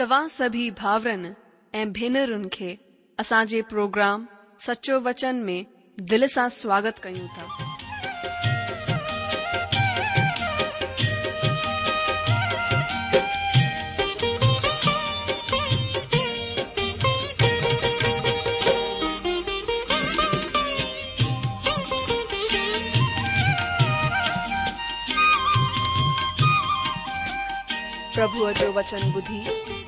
ت سبھی بھا بھی پروگرام سچو وچن میں دل سے سواگت کا پرب جو وچن بدھی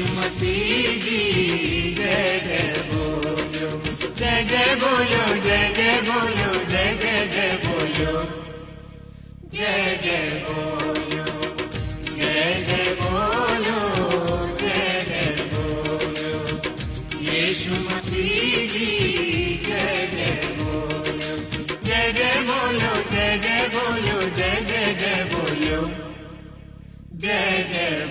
ಯೇಸು ಮಸೀದಿ ಜಗ ಬೋಲೋ ಜಗ ಬೋಲೋ ಜಗ ಬೋಲೋ ಜಗ ಜಗ ಬೋಲೋ ಜಗ ಬೋಲೋ ಜಗ ಬೋಲೋ ಜಗ ಬೋಲೋ ಯೇಸು ಮಸೀದಿ ಜಗ ಬೋಲೋ ಜಗ ಬೋಲೋ ಜಗ ಬೋಲೋ ಜಗ ಜಗ ಬೋಲೋ ಜಯ ಜಯ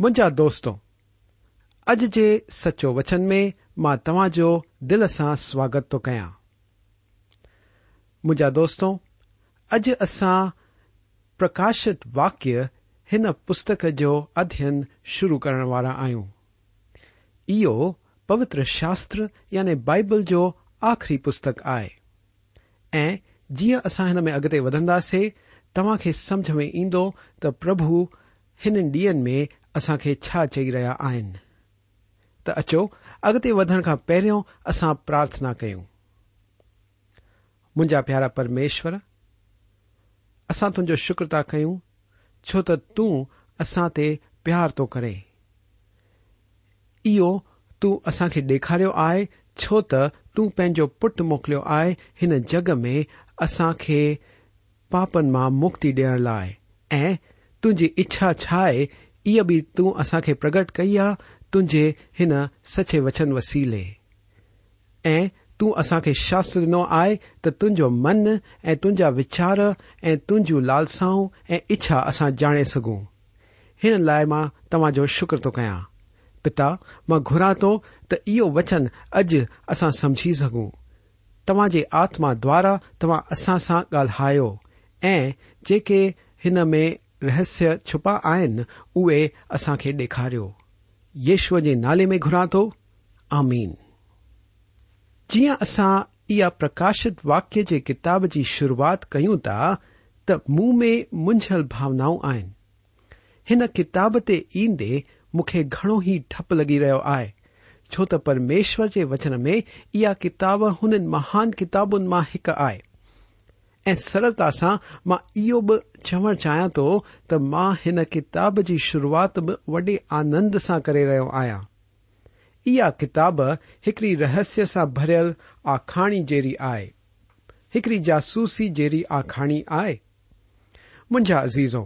مجا دج کے سچو وچن میں تاجو دل سے سواگت تو كیا دوستوں اج اصا پرکاشت واقیہ ان پستک كو ادھین شروع كرنے والا آئیں یہ پوتر شاستر یعنی بائبل جو آخری پستک آئے جی آسا میں اگتے وداسے تاكے سمجھ میں اد تو پھن ڈی میں اسا چھ چی رہا تو اچو اگتے بدن کا پہرو اسا پرارتھنا کرا پیارا پرمیشور اُن شکر تا کہ چو تس پیار تو کریں اصا ڈار آو تنو پٹ موکل آئے ان جگ میں اسان پاپن ما مکتی دا تی اچھا چھ یہ بھی تسا پرگٹ کی تُجے ان سچے وچن وسیلے تون اسانے شاست ڈنو آئے تن اچار اُن لالساؤں اچھا اسا جانے سکوں ان لائ تو شکر تو كیا پتا ماں گورا تو یہ وچن اج اسا سمجھ سكوں تاج آتما دوارا تا اساں سا گالہ كو جے میم رہسیہ چھپا اصا ڈو یشو جی اصا پرکاشت واقیہ کے کتاب کی شروعات کروں تا تو منہ میں منجھل بھاوناؤں آن کتاب تے مخ گھڑو ہی ڈپ لگی رہے آو تو پرمشور کے وچن میں یہ کتاب ان مہان کتاب آئی سرتا سا ماں یہ چوڑ چاہیے تو اس کتاب کی شروعات بھی وڈے آنند سے کرو آیا کتاب ایکڑی رہسیہ سے برل آخری جڑی آڑی جاسوسی جڑی آخری آج عزیزوں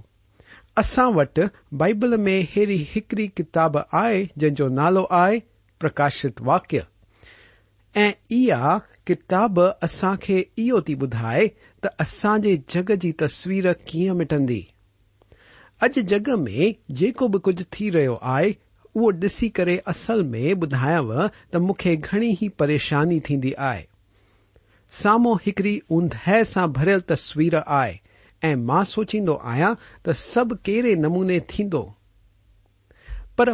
اصا وٹ بائبل میں اےری ایکڑی کتاب آئی جنو نال پرکاشت واقع ڪتاب اسان کي اهو ٿي ٻڌائي ته اسان جي جڳ جي تصوير ڪيئن مٽندي. اڄ جڳ ۾ جيڪو به ڪجهه ٿي رهيو آهي اهو ڏسي ڪري اصل ۾ ٻڌايانو ته مون کي گهڻي ئي پريشاني ٿيندي آهي. سامهون هڪڙي اوندهه سان ڀريل تصوير آهي ۽ مان سوچيندو آهيان ته سڀ ڪهڙي نموني ٿيندو پر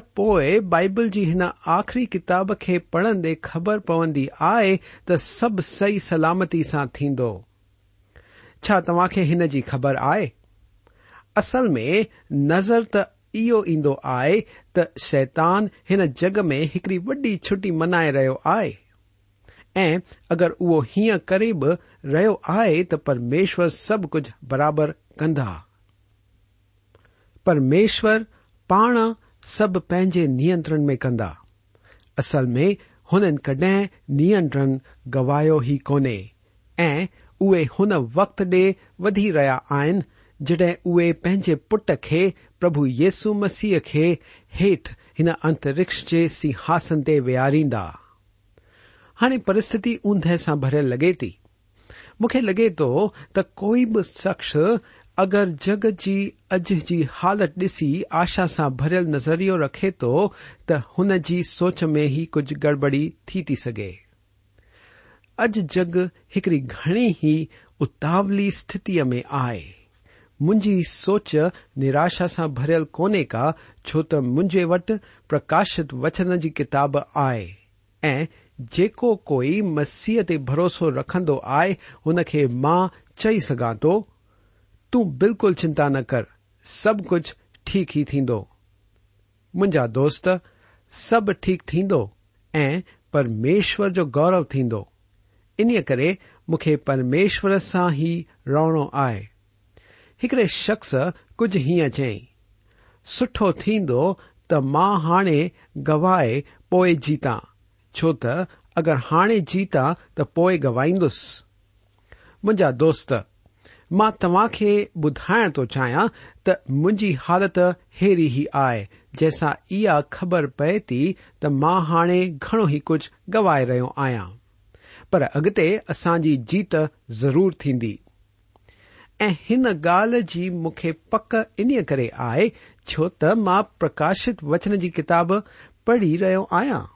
بائبل کی ان آخری کتاب کے پڑھندے خبر پوندی آئے تب سی سلامتی سے ان کی خبر آ اصل میں نظر تھی ان شیتان ان جگ میں ایکڑی وڈی چھٹّی منائے روا ہے اگر وہ ہوں کری بھی روا ہے تو پرمیشور سب کچھ برابر کندا پرمیشور پان سب پے نیتر میں کند اصل میں انڈیں نئترن گوا ہی کون ای وقت ڈے بدی رہا آن جڈیں اے پے پٹ کے پربھ یس مسیح کے ہٹ ان اترکش کے سنہاسن تی ویاری ہانے پرستی اندہ سے بھر لگے تھی من لگے تو کوئی بھی سخص اگر جگ کی اج کی حالت ڈس آشا برل نظریہ رکھے تو ان کی جی سوچ میں ہی کچھ گڑبڑی تھی سکے اج جگ ایکڑی گنی ہی اتاولی ستھ میں آجی سوچ نراشا برل کون کا چوت مجھے وٹ پرکاشت وچن کی کتاب آئے۔ کوئی مسیح تروسہ رکھد آئے، ان چی سکا تو ت ب بالکل چنتا نہ کر، سب کچھ ٹھیک ہی دا دوست، سب ٹھیک ترمیش جو گورو ٹھو انریک مخشور سے ہی رونو آئے۔ ایک شخص کچھ ہوں چی سٹھو تا ہا گئے جیتا۔ چوت اگر ہاے جیتا تو گوائیس مجھا دوست مان توهان کي ٻڌائڻ ٿو چاهيان ته منهنجي حالت اهڙي ئي آهي. جنهن سان اها خبر پئي ٿي ته مان هاڻي گهڻو ئي ڪجهه گوائي رهيو آهيان. پر اڳتي اسان جي جيت ضرور ٿيندي. ۽ هن ڳالهه جي مون کي پڪ انهيءَ ڪري آهي ڇو ته مان پرڪاشت وچن جي ڪتاب پڙهي رهيو آهيان.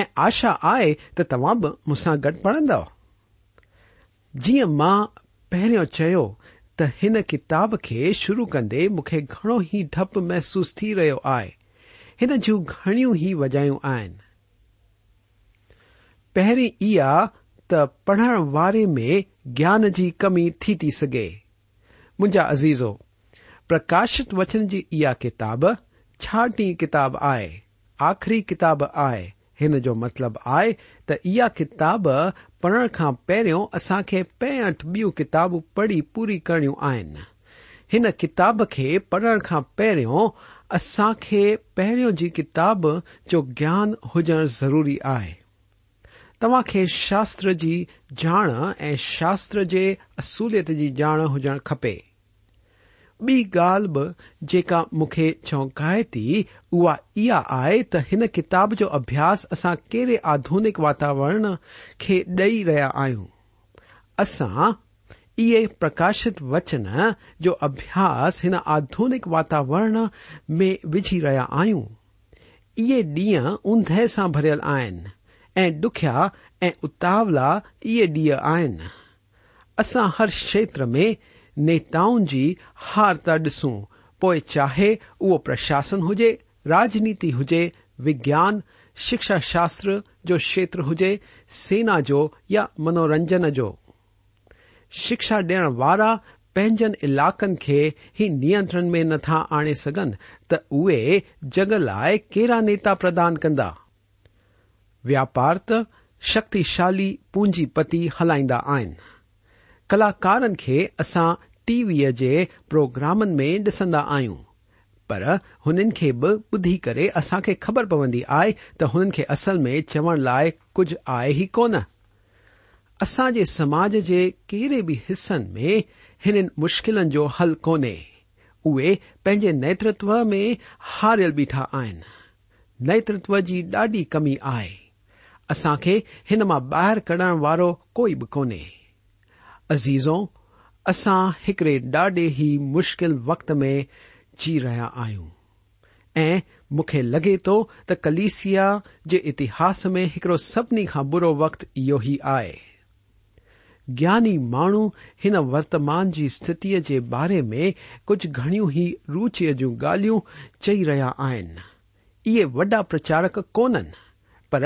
۽ آشا آهي ته توهان به مون سان گڏ پڙهندو. جيئن مان پہرو تن کتاب کے شروع کرے مُخو ہی ڈپ محسوس تھی رہے آئے گی وجہ پہ پڑھنے والے میں جیان کی کمی عزیزو پرکاشت وچن کیٹی کتاب آخری کتاب آن جو مطلب آئے تب پڙهڻ کان پهريون اسان کي پينهٺ ٻيون ڪتابون پڙهي پوري ڪرڻيون آهن. هن ڪتاب کي پڙهڻ کان پهريون اسان کي پهريون جي ڪتاب جو گيان هجڻ ضروري آهي. توهان کي شاستر جي ڄاڻ ۽ شاستر جي اسوليت جي ڄاڻ هجڻ کپي مخ چائے تھی یہ تو ان کتاب جو ابیاس اسا کیڑے آدھ واتاورنیا آئیں اصا یہ پرکاشت وچن جو ابھیاس ان آدنک واتاورن میں وھی رہا آئیں یہ ڈیئ اندہ برل آن اخیا اتاولا یہ ڈیئ آر چھیتر میں نیتاؤں کی ہار تسوئے چاہے وہ پرشاس ہوجی راجنیتی ہوجی وجان شکشا شاستر جو شرر ہوجی سی نا جو یا منورجن کو شکشا دا پلاقن کے ہی نیترن میں نتا آن تو اے جگ لائ کہا نیتا پردان کرد وپار ت شتشالی پونجیپتی ہلائی ڪلاڪارن کي اسان ٽي ويءَ جي پروگرامن ۾ ڏسندا آهيون. پر هنن کي به ٻڌي ڪري اسان کي خبر پوندي آهي ته هنن کي اصل ۾ چوڻ لاءِ ڪجهه آهي ئي ڪونه. اسان جي سماج جي ڪهڙي به حصن ۾ هنن مشڪلن جو هل ڪونهي. اهي پنهنجي نيترتو ۾ هاريل بيٺا آهن. نيترتو جي ڏاڍي ڪمي آهي. اسان کي هن مان ٻاهر ڪڍڻ وارو ڪوئي به ڪونهي عزیزوں اصا ایکڑے ڈاڈے ہی مشکل وقت میں جی رہا آئیں ایگ تو کلیسیا اتحاس میں ایکڑو سبھی کا برو وقت یہ آئے۔ جانی مرتمان کی جی ستھ کے بارے میں کچھ گڑیوں ہی روچی جی گالوں چی رہا یہ وا پرچارک کون ان پر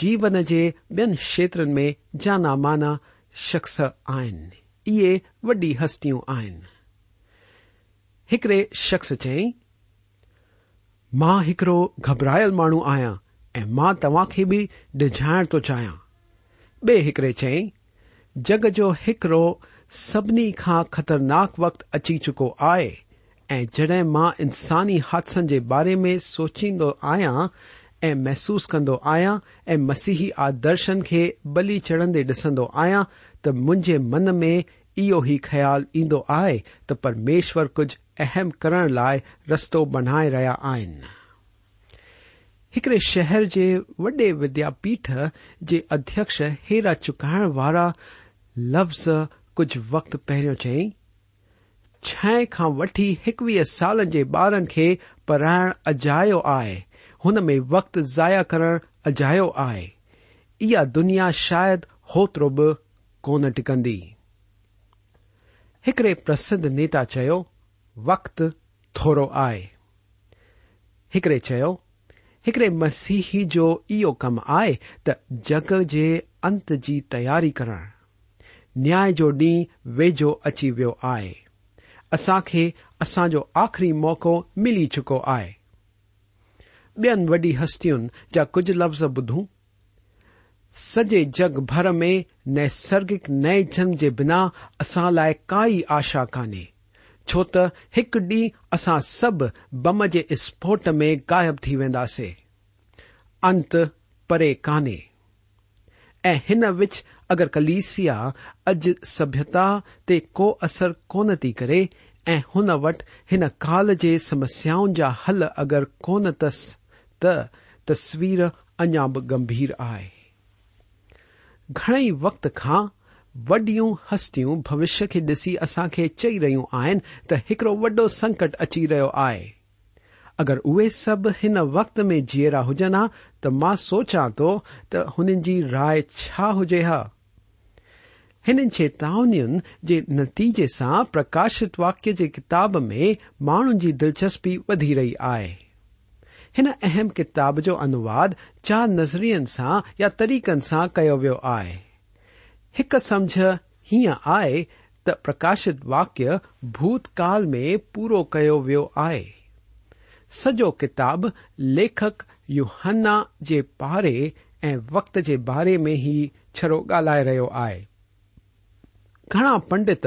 جیون کے بیتر میں جانا مانا شخص آهن. اهي وڏي هستيون آهن. هڪڙي شخص چيئين مان هڪڙو گهبرايل ماڻهو آهيان ۽ مان توهان کي به ڊجهائڻ ٿو چاهيان. ٻئي هڪڙي چيئين جڳ جو هڪڙو سڀني کان خطرناڪ وقت اچي چڪو آهي ۽ جڏهن مان انساني حادثن جي باري ۾ سوچيندو آهيان محسوس كن آیا مسیحی آدرشن كے بلی چڑھندے ڈسن آیاں تنجے من میں یہ خیال ادوا ت پرمیشور كھجھ اہم كرنے لائ رست بنائے ریاں آن ایک شہر كے وڈی ودیاپیٹھ كے ادیكھ ہیرا چھا لفظ كھجھ وقت پہ چی چھ كا ویٹ اکوی سال كے بار كے پڑھائ اجا ہے ہن میں وقت ضائع کرنیا شاید ہوترو بن ٹکندی ایکڑے پرسدھ نیتا وقت تھرو آسیحی جو کم آئے تگ کے ات کی تیاری کر ڈی وےھو اچی وی آسا اصاجو آخری موقع ملی چکو آئے بی وڈیستا کچھ لفظ بدھوں سج جگ بھر میں نیسرگک نئے جن کے بنا اصا لائک آشا كانے چوت ایک ڈی اصا سب بم كے اسفوٹ میں غائب كی واسے پرے كہچ اگر كلسیا اج سب تسر كن كرے ایٹ ان كال جی سمسیاؤں جا حل اگر کون تھی تسویر اجا بھی گمبھیر آ گھنے وقت وڈیو ہستیوں بوشیہ کے ڈسی اصاخ چی رہ تو وڈ سنکٹ اچھی رہے آئے اگر اوے سب ان وقت میں جیرا ہوجن ہاں تو ماں سوچا تو ان رائے چھجے ہن چیتاؤن کے نتیجے سے پرکاشت واقیہ کے کتاب میں مان کی دلچسپی بدی رہی ہے ان اہم کتاب جو انواد چار نظرین سا یا تریقن سا وی سمجھ ہیہ آئے تکشت واقع بھوتکال میں پورا کیا وی آ سو کتاب لیکک یو ہنا کے پارے ایق کے بارے میں ہی چھڑو گال ہے گنا پنڈت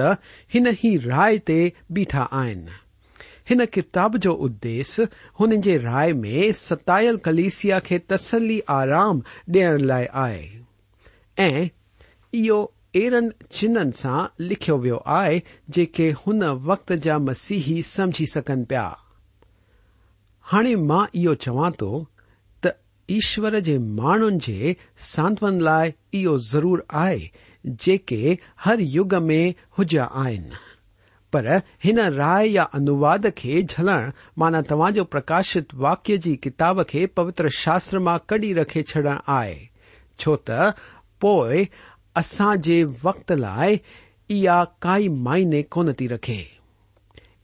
ان ہی رائے تی بیا آن هن ڪتاب جو اديشيه هنن جي راءِ ۾ ستايل ڪليسيا کي تسلي آرام ڏيڻ لاءِ آهي. ۽ اهو اهڙن چنهن سان لکيو ويو آهي جيڪي هن وقت جا مسيهي سمجهي سگهن پيا. هاڻي مان اهو چوان ٿو ته ايشور جي ماڻهن جي سانتون لاءِ اهو ضرور آهي جيڪي هر يگ ۾ هجان آهن پر رائے یا اندر مانا تاجو پرکاشت واقیہ کی کتاب کے پوتر شاستر میں کڈی رکھے چڑھ آئے چو تی اصا جق لائے اع مائنی کون تی رکھے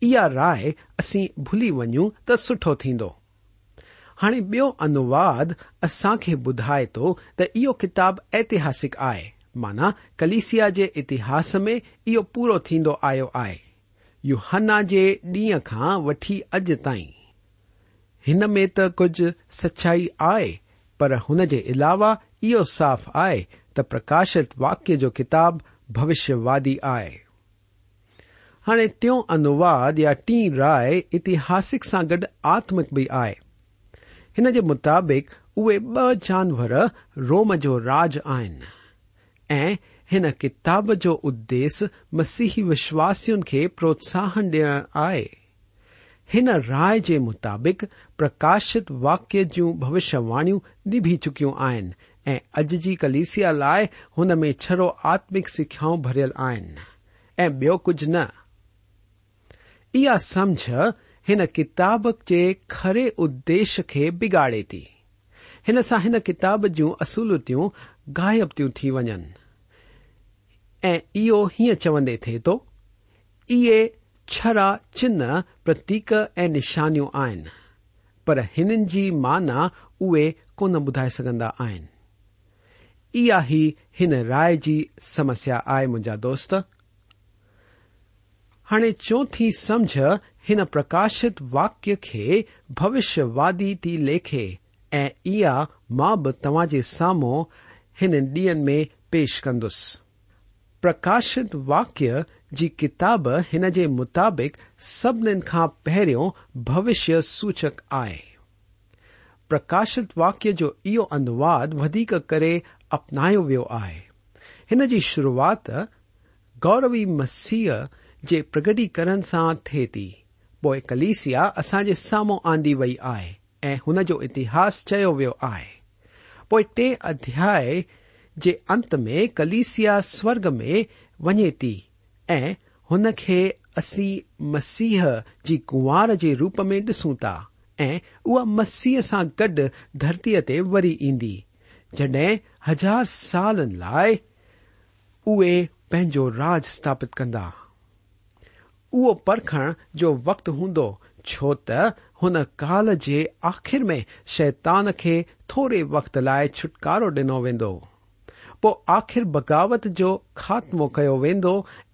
یا رائے اصیں بھلی ون تھی ہر بیس بھجائے تو تاب ایتہسک آئے مانا کلسیا اتحاس میں یہ پورا آہ يهنا جي ڏينهن کان وٺي اڄ تائين. هن ۾ ته ڪجهه سچائي آهي پر هن جي علاوه اهو صاف آهي ته پرڪاشت واڪيه جو ڪتاب ڀوشيوادي آهي. هاڻي ٽيون انواد يا ٽي راءِ اتهاسڪ سان گڏ آتمڪ به آهي. هن جي مطابق اهي ٻه جانور روم جو راج آهن. ۽ ان کتاب جو ادیش مسیحی وشواسن کے پوتساہن ڈیل آئے رائے کے مطابق پرکاشت واقع جوشیہ واڑی ڈیبھی چکیوں آن ایج کی کلیسیا لائے ہن میں چرو آتمک سکھایاؤں برل آن ایو کھج ن اع سمجھ ان کتاب کے کارے ادیش کے بگاڑے تیسا ان کتاب جی اصولتوں غائب تھی ون چوندے تھے تو یہ چڑا چتیک ایشا نو آن کی مانا اے کون بدائے سندا ہی رائے کی سمسیا آئے مجھا دوست ہانے چو تھی سمجھ ان پرکاشت واقع کے بوشیہ وای تی لی تماجی ساموں ڈیئن میں پیش کنس پرکاشت واقیہ کی جی کتاب ان کے مطابق سبھین کا پہرو بوشیہ سوچک آئے۔ پرکاشت واقیہ جو انواد کر اپنا ویو ہے ان کی جی شروعات گوروی مسیح کے پگٹیکرن سے تھے تھی پوئ کلیس اصا ساموں آندی وئی آئے۔ ہنجو اتحاس چھو آئے۔ ٹے ادیا جي انت ۾ ڪليسيا سورڳ ۾ وڃي ٿي ۽ هن کي اسين مسيح جي ڪنوار جي روپ ۾ ڏسون ٿا ۽ اها مسيح سان گڏ ڌرتيءَ تي وري ايندي. جڏهن هزار سالن لاءِ اهي پنهنجو راج اسٿاپت ڪندا. اهو پرکڻ جو وقت هوندو ڇو ته هن ڪال جي آخر ۾ شيطان کي ٿوري وقت لاءِ ڇوٽڪارو ڏنو ويندو پخر بغاوت جو خاتمو کیا ویند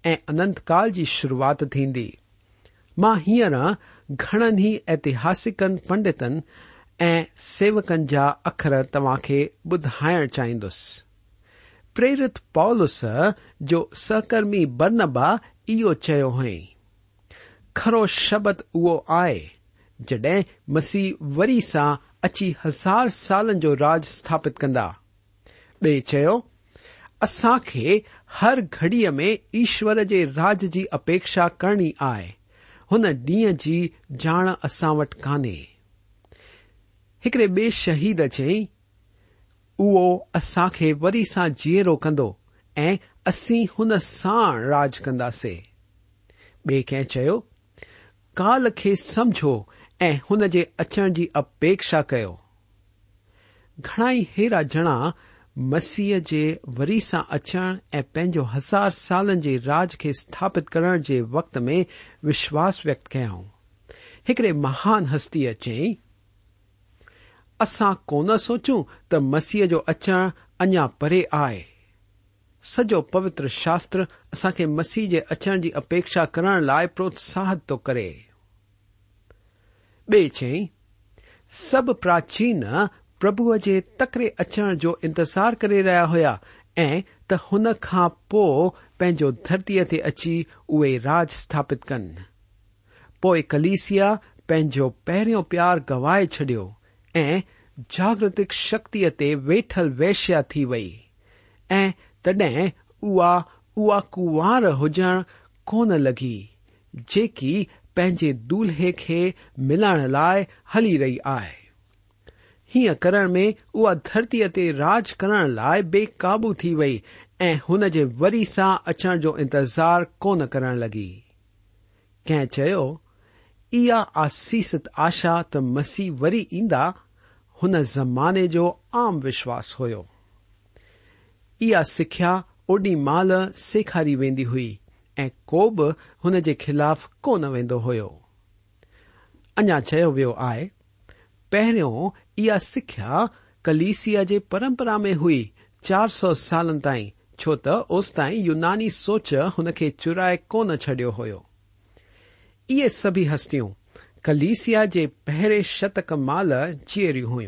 اننتکال کی شروعات تھی ماں ہر گھن ہی ای اتحسک پنڈتن سوکن جا اخر تا بدھائن چاہرت پولس جو سحکمی برنبا یہ ہوئی خرو شبت او آئے جڈ مسیح وری سا اچی ہزار سالن راج استھاپت کندا اسان کي هر گهڙيءَ ۾ ايشور جي راج جي اپيڪشا ڪرڻي آهي. هن ڏينهن جي ڄاڻ اسان وٽ ڪانهي. هڪڙي ٻئي شهيد چئي اهو اسان کي وري سان جيئرو ڪندو ۽ اسين هن ساڻ راج ڪنداسين. ٻئي ڪنهن چيو ڪال کي سمجهو ۽ هن جي اچڻ جي اپيڪشا ڪيو. گهڻا ئي هيرا ڄڻا مسیح کے وریسا اچھوں ہزار سالن کے راج کے استھاپت کرنے کے وقت میں وشواس وکت كيوں ایکڑے مہان ہستی چي اصا كو نوچوں ت مسیح اچھ ايں پرے آئے سجو پوتتر شاستر اصاكي مسیح اچھى اپيكچا كرنے لائي پروتساہت تو كيے بي چيں سب پراچين پرڀوءَ جي تڪڙي اچڻ جو انتظار ڪري رهيا هئا ۽ ته هن کان پوءِ پنهنجو ڌرتيءَ تي اچي اهي راج اسٿاپت ڪن. پوءِ ڪليسيا پنهنجو پهريون پيار گوائي ڇڏيو ۽ جاگرتڪ شڪتيءَ تي ويٺل ويشيا ٿي وئي. ۽ تڏهن اها اها ڪنوار هجڻ ڪونه لڳي جيڪي پنهنجي دولهي کي ملڻ لاءِ هلي رهي آهي هيئن ڪرڻ ۾ اها ڌرتيءَ تي راج ڪرڻ لاءِ بيڪابو ٿي وئي ۽ هن جي وري سان اچڻ جو انتظار ڪونه ڪرڻ لڳي ڪنهن چيو اها آسيست آشا ته مسيح وري ايندا هن زماني جو عام وشواس هيو. اها سکيا اوڏي مهل سيکاري ويندي هئي ۽ ڪو به هن جي خلاف ڪونه ويندو هيو. اڃا چيو ويو آهي پهريون یہ سکھا کلسیا پرمپرا میں ہوئی چار سو سال تائی چوت اس تائی یو نانی سوچ ان چرائے کون چڈی ہو سبھی ہستیوں کلسیا کے پہرے شتک مال چیئر ہوئی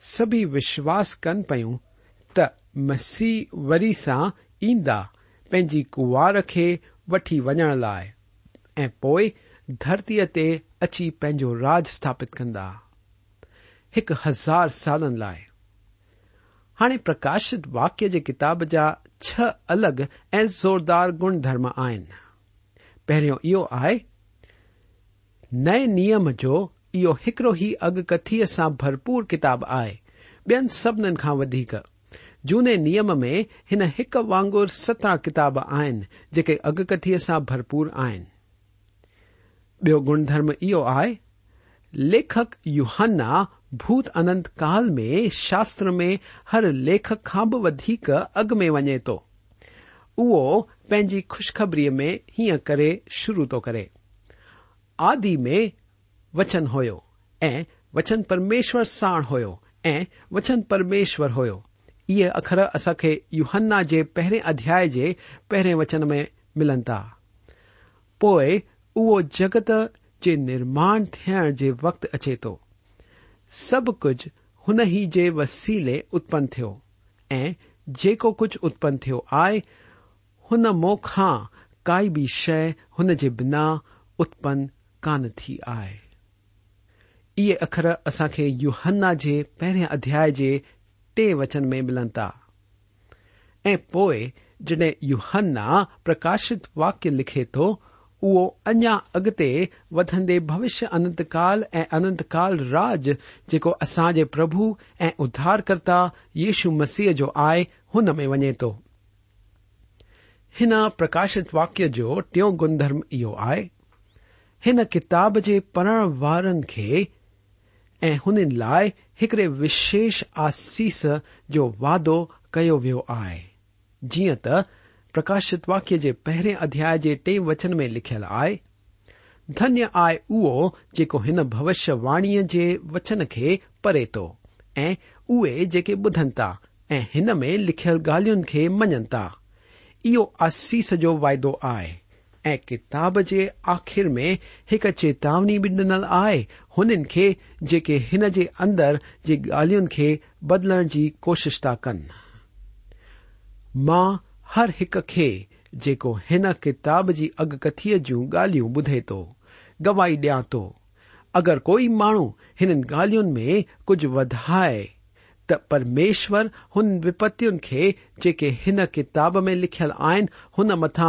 سبھی وشواس كن پیوں ت مسی وری سا ایا پنجی كووار كے وی وجن لائے درتی تھی اچی پو راج استھاپت كا ہزار سال لائے ہانے پرکاشت واقیہ ج کتاب جا چھ الگ ای زردار گن دھرم آرو یہ نئے نیم جورو ہی اگکتی سا برپور کتاب آئے بی نم میں ان ایک واگر ستہ کتاب آکے اگکتی سا بھرپور آن بن درم آئے لےک یوہانا بوت انت کال میں شاستر میں ہر لیخ ودی اگ میں ون تو اوی خوشخبری میں ہیاں کرے شروع تو کرے آدی میں وچن ہوچن پرمیشر ساڑھ ہوچن پرمیشور ہو یہ یے اخر اصا یوہن کے پہرے ادیا پہرے وچن میں ملن تا پوئ جگت کے نرمان تھن ج وقت اچے تو سب کچھ انہیں جی وسیلے اتپن تھو کچھ اتپن تھو آئے ہو موخا کائی بی شھ ان کے بنا اتپن کان تھی آئے۔ اخر اصا کے یوہن کے پہرے ادیا ٹن میں ملن تا۔ پوئ جڈ یوہن پرکاشت واقیہ لکھے تو اهو اڃا اڳتي وڌندي ڀوشيه اننتڪال ۽ اننتڪال راج جيڪو اسان جي پرڀو ۽ اڌارڪرتا ييشو مسيح جو آهي هن ۾ وڃي ٿو. هن پرڪاشت واڪيه جو ٽيون گڻڌرم اهو آهي هن ڪتاب جي پڙهڻ وارن کي ۽ هنن لاءِ هڪڙي وشيش آسيس جو واعدو ڪيو ويو آهي. جيئن ته پرکاشت واقیہ کے پہرے ادیا ٹے وچن میں لکھل ہے دھنیہ آئے او جن بوشیہ واڑی کے وچن کے پڑے تو اے بھدن تا ہن میں لکھل گال منن تا یو آسیس جو وائد آب کے آخر میں ایک چیتاونی بھی ڈنل آن کے جے ان کے ادر جی گال بدلنے کی کوشش تن ہر ایک کتاب کی اگکتھی گالو بدھے تو گواہی ڈیاں تو اگر کوئی ما ہن گال میں کھجھ وائے تو پرمیشور ہن بپتن کے جکے ان کتاب میں لکھل آئن مت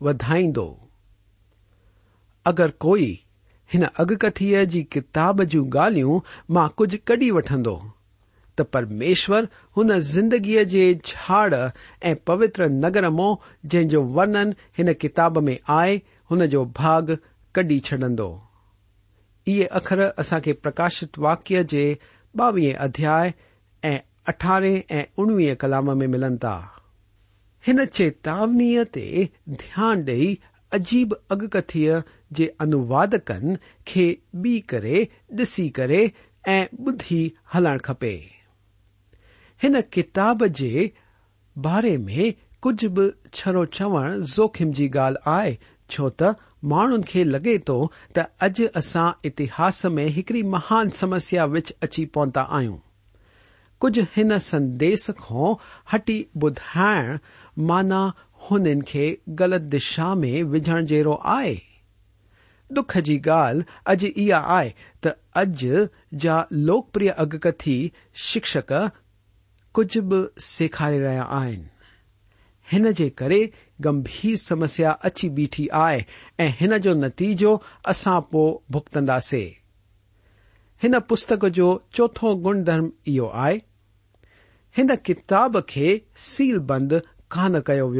وی اگر کوئی ان اگکتھی کتاب جی گالیوں ماں کچھ کڈی وٹ پرمیشورگی جھاڑ ای پوتر نگر مو جن جو ورن ان کتاب میں آئے ان باغ کڈی چڈن یہ اخر اصان کے پرکاشت واقع کے بھیا اٹھار اوی کلام میں ملن تا ان چیتاونی تن ڈجیب اگکتی انوادکن بی ہلن خپے ان کتاب کے بارے میں کچھ بھی چرو چوڑ جخم کی گال آئے چوت مے لگے تو اج اصا اتہاس میں ایکڑی مہان سمسیا بچ اچھی پہنتا آئوں کچھ ان سدیش کو ہٹی بدھائن مانا ہن خلط دشا میں وجن جرو آئے دکھ کی گال اج یہ آئے تج جا لوکپری اگکتھی شکشک کچھ بھی سکھاری ریا کر گمبھیر سمسیا اچھی بیٹھی آتیجو اصا پو بگتندے ان پستک جو چوتھو گن درم یہ کتاب کی سیل بند کو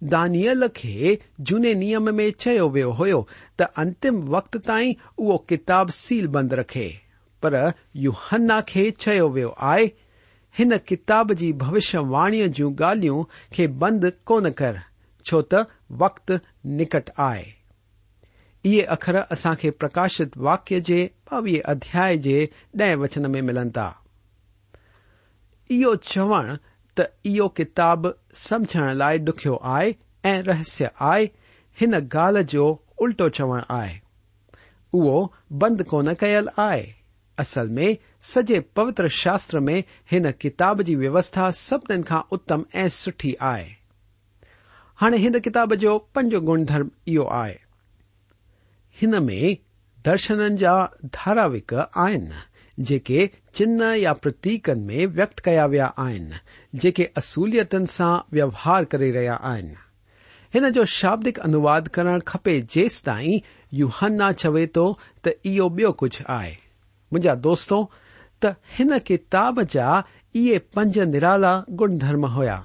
دانے کے جنے نیم میں چھ وی ہوم وقت تئی او کتاب سیل بند رکھے۔ پر یو ہن خی وی ہے اس کتاب کی بوشیہ واڑی جی گالوں کے بند کون کر چوت و وقت نکٹ آئے اخر اصان کے پرکاشت واقع کے ادیا ڈچن میں ملن تو کتاب سمجھن لائ ڈی آئے رہسیہ آئے ان گال جو الٹو چوڑ آئے بند کون کل آئے اصل میں سج پوتر شاستر میں ان کتاب کی ویوستھا سبین کا اتم ای کتاب جو پنج گن درم یہ درشن جا دارا وکن جے چا پتیکن میں ویک کیا جے اصولتن سا ووہار کرایا آیا شابدک انواد کرنا خپے جیس تائی یو ہن چوے تو یہ ہن کتاب جا پا گن دھرم ہوا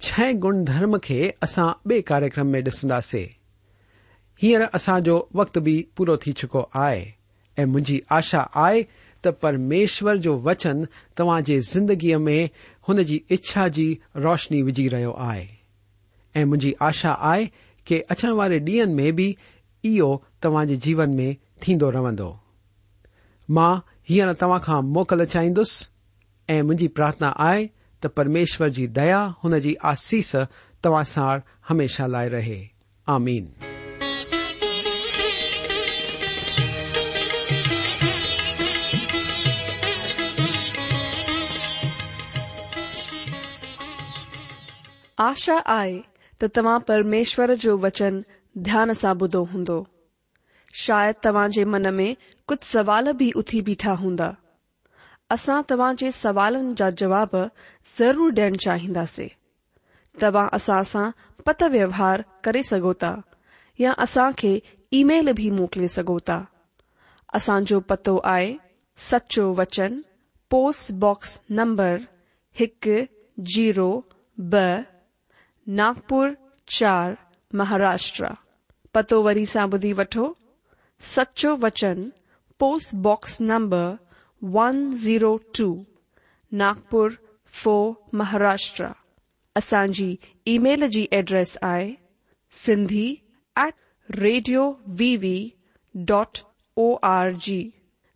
چھ گن درم کے اصا بے کارکرم میں ڈسندے ہیر اصا جو وقت بھی پورا تھی چکو آئے مجھے آشا آئے تو پرمیشور جو وچن تاجی زندگی میں ان کی اچھا کی روشنی وھی رہے آئے می آشا کہ اچن والے ڈیئن میں بھی یہ تماجے جیون میں ہیر تا موقع چاہیں مجھے پارتھنا آئے ت پرمیشور کی دیا ان کی آس توا ساڑھ ہمیشہ لائے رہے آشا آئے تما پرمیشر جو وچن دیا سے بدو ہندو شاید تاج من میں سوال بھی اتی بٹھا ہوں اصا تاج سوال جا جر ڈیڈ چاہیں تساسا پت ووہار کروتا اسان کے ای میل بھی موکلے سوتا اسان پتو آئے سچو وچن پوسٹ باکس نمبر ایک جیرو ب ناگپور چار مہاراشٹرا پتو وی سا بدھ وٹو سچو وچن post box number one zero two Nagpur four Maharashtra اچانى email كى ایڈريس آ سدی at radio V V dot O R G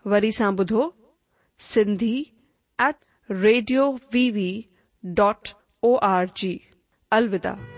ودھو Sindhi at radio V V dot O R G الوداع